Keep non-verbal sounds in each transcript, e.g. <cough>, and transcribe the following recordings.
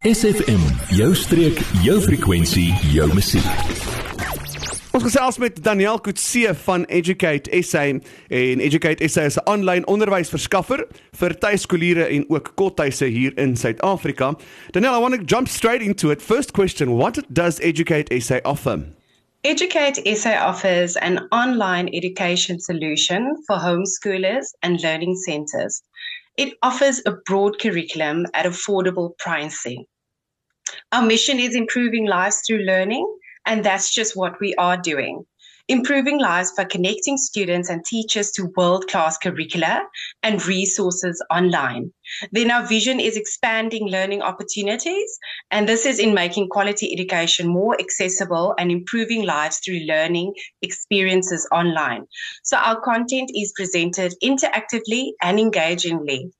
SFM, jou streek, jou frekwensie, jou musiek. Ons gesels met Daniel Kutse van Educate SA en Educate SA is 'n aanlyn onderwysverskaffer vir tuiskoliere en ook kothuise hier in Suid-Afrika. Daniel, I want to jump straight into it. First question, what does Educate SA offer? Educate SA offers an online education solution for homeschoolers and learning centers. It offers a broad curriculum at affordable pricing. Our mission is improving lives through learning, and that's just what we are doing. Improving lives by connecting students and teachers to world class curricula and resources online. Then our vision is expanding learning opportunities, and this is in making quality education more accessible and improving lives through learning experiences online. So our content is presented interactively and engagingly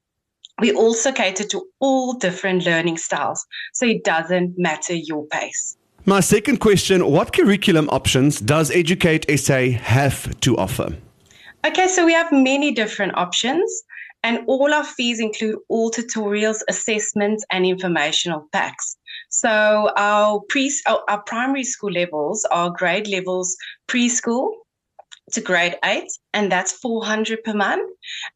we also cater to all different learning styles, so it doesn't matter your pace. My second question What curriculum options does Educ8 SA have to offer? Okay, so we have many different options, and all our fees include all tutorials, assessments, and informational packs. So our pre our primary school levels are grade levels preschool, to grade eight, and that's 400 per month.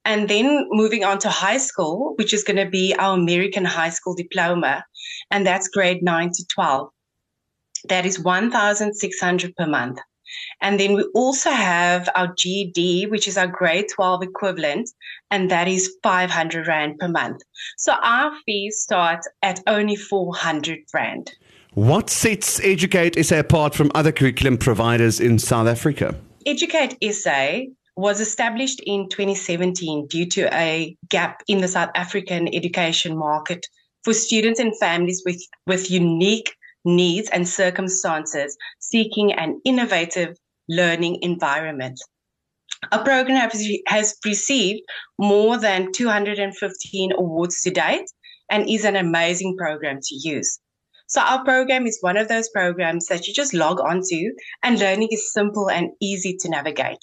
And then moving on to high school, which is going to be our American high school diploma, and that's grade nine to 12. That is 1,600 per month. And then we also have our GED, which is our grade 12 equivalent, and that is 500 Rand per month. So our fees start at only 400 Rand. What sets Educ8 SA apart from other curriculum providers in South Africa? Educ8 SA was established in 2017 due to a gap in the South African education market for students and families with, with unique needs and circumstances seeking an innovative learning environment. Our program has, has received more than 215 awards to date and is an amazing program to use. So our program is one of those programs that you just log onto and learning is simple and easy to navigate.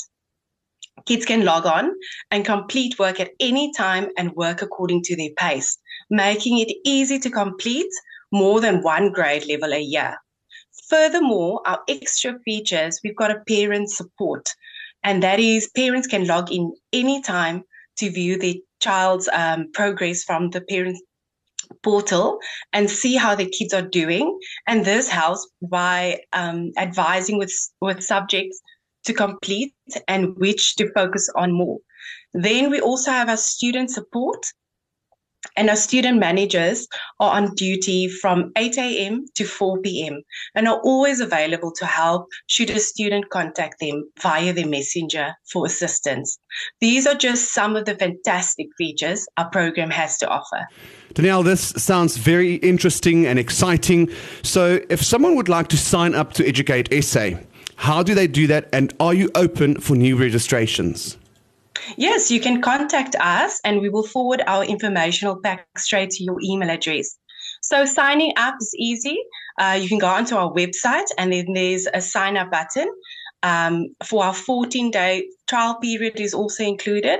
Kids can log on and complete work at any time and work according to their pace, making it easy to complete more than one grade level a year. Furthermore, our extra features, we've got a parent support, and that is parents can log in anytime to view their child's um, progress from the parent portal and see how the kids are doing. And this helps by um, advising with, with subjects to complete and which to focus on more. Then we also have our student support. And our student managers are on duty from 8 a.m. to 4 p.m. and are always available to help should a student contact them via the messenger for assistance. These are just some of the fantastic features our program has to offer. Danielle, this sounds very interesting and exciting. So, if someone would like to sign up to Educ8 SA, how do they do that? And are you open for new registrations? Yes, you can contact us and we will forward our informational pack straight to your email address. So, signing up is easy. Uh, you can go onto our website and then there's a sign up button. Um, for our 14 day trial period is also included.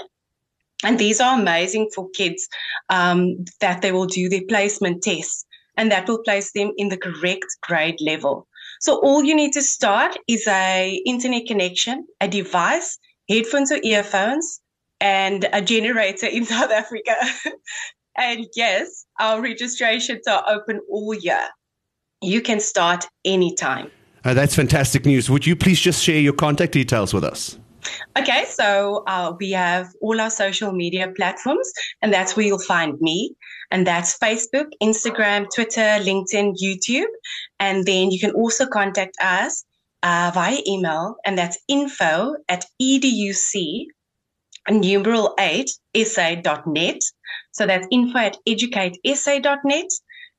And these are amazing for kids um, that they will do their placement tests and that will place them in the correct grade level. So all you need to start is a internet connection, a device, headphones or earphones, and a generator in <laughs> South Africa. and yes, our registrations are open all year. You can start anytime. Uh, that's fantastic news. Would you please just share your contact details with us? Okay, so uh, we have all our social media platforms, and that's where you'll find me. And that's Facebook, Instagram, Twitter, LinkedIn, YouTube. And then you can also contact us uh, via email, and that's info at educ numeral 8 sa.net. So that's info at educ8sa.net.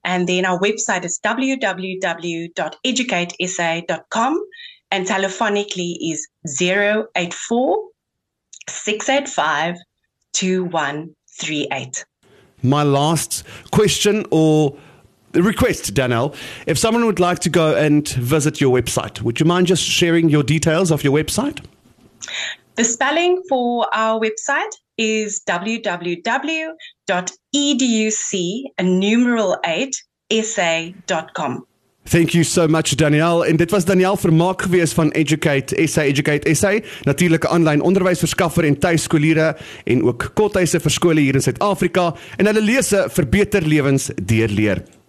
And then our website is www.educ8sa.com and telephonically is 084 685 2138. My last question or request, Danelle, if someone would like to go and visit your website, would you mind just sharing your details of your website? The spelling for our website is www.educ, a numeral 8, sa.com. Thank you so much Daniel en dit was Daniel Vermaak gewees van Educate SA Educate SA natuurlike aanlyn onderwysverskaffer en tuiskoliere en ook kothuise vir skole hier in Suid-Afrika en hulle lees se verbeter lewens deur leer.